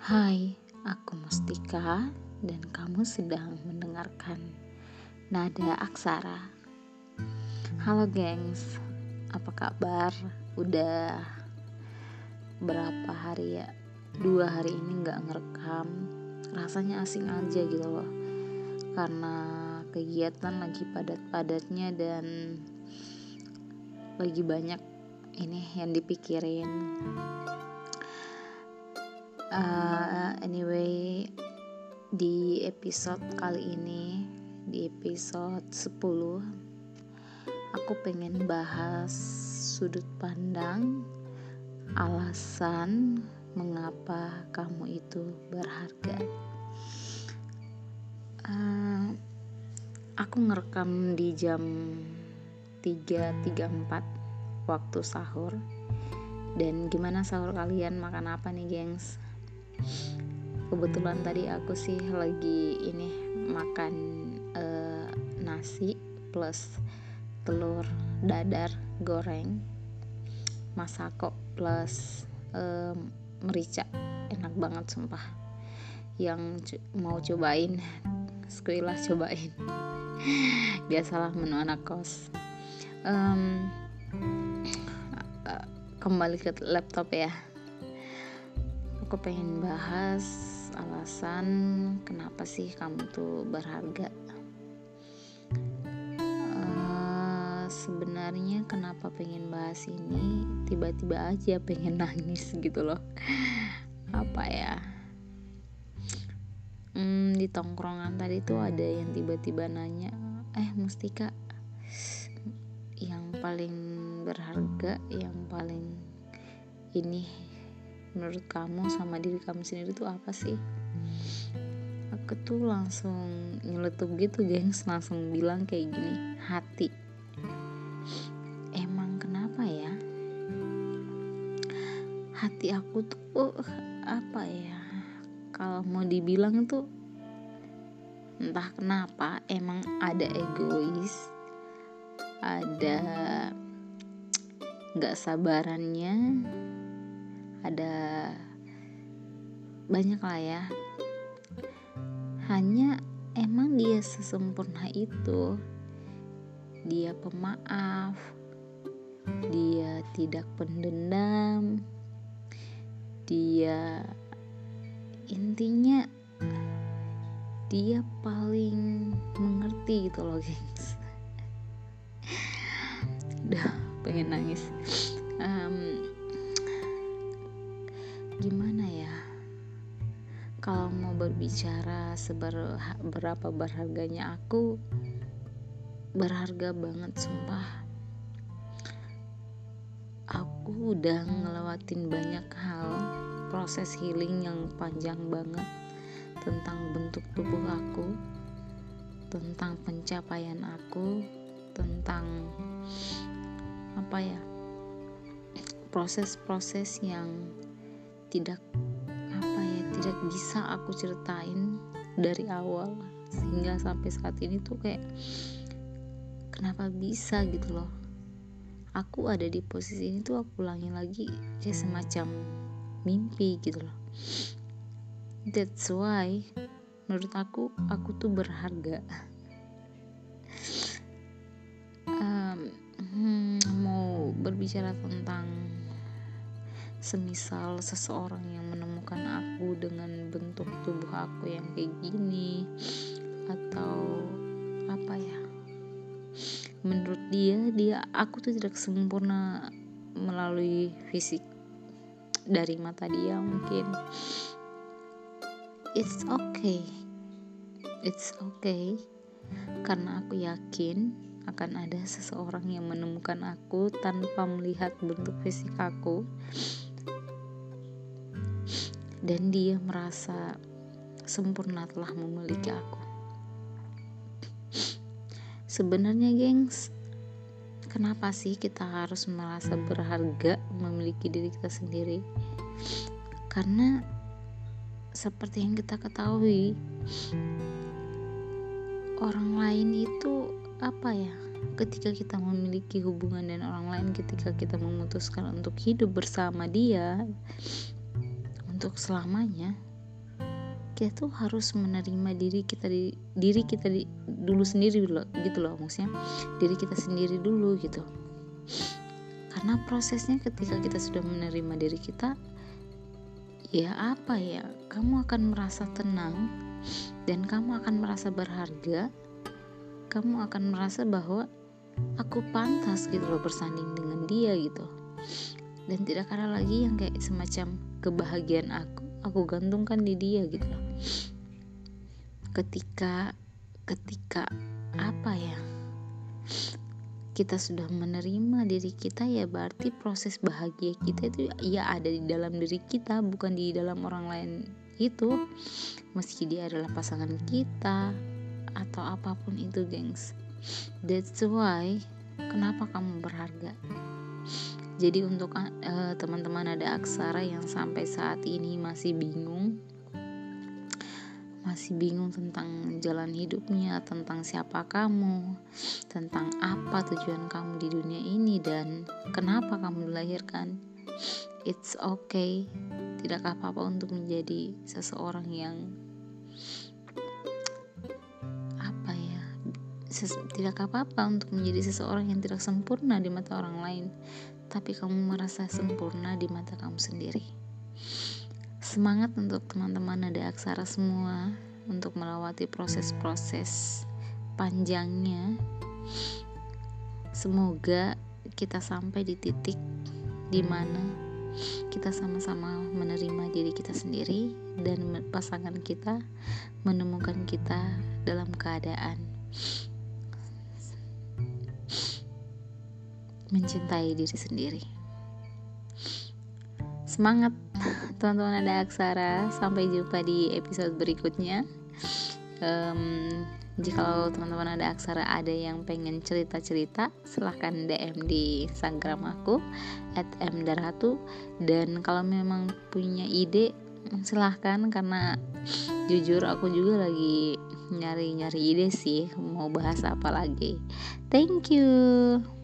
Hai, aku Mustika dan kamu sedang mendengarkan Nada Aksara. Halo gengs, apa kabar? Udah berapa hari ya? Dua hari ini nggak ngerekam. Rasanya asing aja gitu loh. Karena kegiatan lagi padat-padatnya dan lagi banyak ini yang dipikirin uh, anyway di episode kali ini di episode 10 aku pengen bahas sudut pandang alasan mengapa kamu itu berharga. Uh, aku ngerekam di jam 3.34 waktu sahur. Dan gimana sahur kalian? Makan apa nih gengs kebetulan tadi aku sih lagi ini makan uh, nasi plus telur dadar goreng masako plus uh, merica. Enak banget sumpah. Yang mau cobain sekilas cobain. Biasalah menu anak kos. Um, kembali ke laptop ya aku pengen bahas alasan kenapa sih kamu tuh berharga. Uh, sebenarnya kenapa pengen bahas ini? Tiba-tiba aja pengen nangis gitu loh. Apa ya? Hmm, di tongkrongan tadi tuh ada yang tiba-tiba nanya eh Mustika yang paling berharga yang paling ini menurut kamu sama diri kamu sendiri tuh apa sih? Aku tuh langsung nyeletuk gitu gengs. Langsung bilang kayak gini hati. Emang kenapa ya? Hati aku tuh oh, apa ya? Kalau mau dibilang tuh entah kenapa emang ada egois ada nggak sabarannya ada banyak lah ya. Hanya emang dia sesempurna itu. Dia pemaaf. Dia tidak pendendam. Dia intinya dia paling mengerti gitu loh gengs udah pengen nangis. Um, gimana ya? Kalau mau berbicara seberapa berharganya aku berharga banget sumpah. Aku udah ngelewatin banyak hal proses healing yang panjang banget tentang bentuk tubuh aku tentang pencapaian aku tentang apa ya proses-proses yang tidak apa ya tidak bisa aku ceritain dari awal. Sehingga sampai saat ini tuh kayak kenapa bisa gitu loh. Aku ada di posisi ini tuh aku ulangi lagi kayak semacam mimpi gitu loh. That's why menurut aku aku tuh berharga. Um, hmm, mau berbicara tentang semisal seseorang yang menemukan aku dengan bentuk tubuh aku yang kayak gini atau apa ya? Menurut dia dia aku tuh tidak sempurna melalui fisik dari mata dia mungkin. It's okay. It's okay. Karena aku yakin akan ada seseorang yang menemukan aku tanpa melihat bentuk fisik aku dan dia merasa sempurna telah memiliki aku. Sebenarnya, gengs, kenapa sih kita harus merasa berharga memiliki diri kita sendiri? Karena seperti yang kita ketahui, orang lain itu apa ya? Ketika kita memiliki hubungan dengan orang lain, ketika kita memutuskan untuk hidup bersama dia, untuk selamanya kita tuh harus menerima diri kita di diri kita di, dulu sendiri dulu gitu loh maksudnya. Diri kita sendiri dulu gitu. Karena prosesnya ketika kita sudah menerima diri kita ya apa ya kamu akan merasa tenang dan kamu akan merasa berharga. Kamu akan merasa bahwa aku pantas gitu loh bersanding dengan dia gitu dan tidak ada lagi yang kayak semacam kebahagiaan aku. Aku gantungkan di dia gitu loh. Ketika ketika apa ya? Kita sudah menerima diri kita ya berarti proses bahagia kita itu ya ada di dalam diri kita bukan di dalam orang lain itu. Meski dia adalah pasangan kita atau apa pun itu gengs. That's why kenapa kamu berharga jadi untuk uh, teman-teman ada aksara yang sampai saat ini masih bingung masih bingung tentang jalan hidupnya, tentang siapa kamu, tentang apa tujuan kamu di dunia ini dan kenapa kamu dilahirkan. It's okay. Tidak apa-apa untuk menjadi seseorang yang apa ya? Ses tidak apa-apa untuk menjadi seseorang yang tidak sempurna di mata orang lain, tapi kamu merasa sempurna di mata kamu sendiri. Semangat untuk teman-teman ada aksara semua untuk melewati proses-proses panjangnya. Semoga kita sampai di titik di mana kita sama-sama menerima diri kita sendiri dan pasangan kita menemukan kita dalam keadaan mencintai diri sendiri. Semangat! teman-teman ada aksara sampai jumpa di episode berikutnya um, jika teman-teman ada aksara ada yang pengen cerita-cerita silahkan DM di Instagram aku at mdarhatu dan kalau memang punya ide silahkan karena jujur aku juga lagi nyari-nyari ide sih mau bahas apa lagi thank you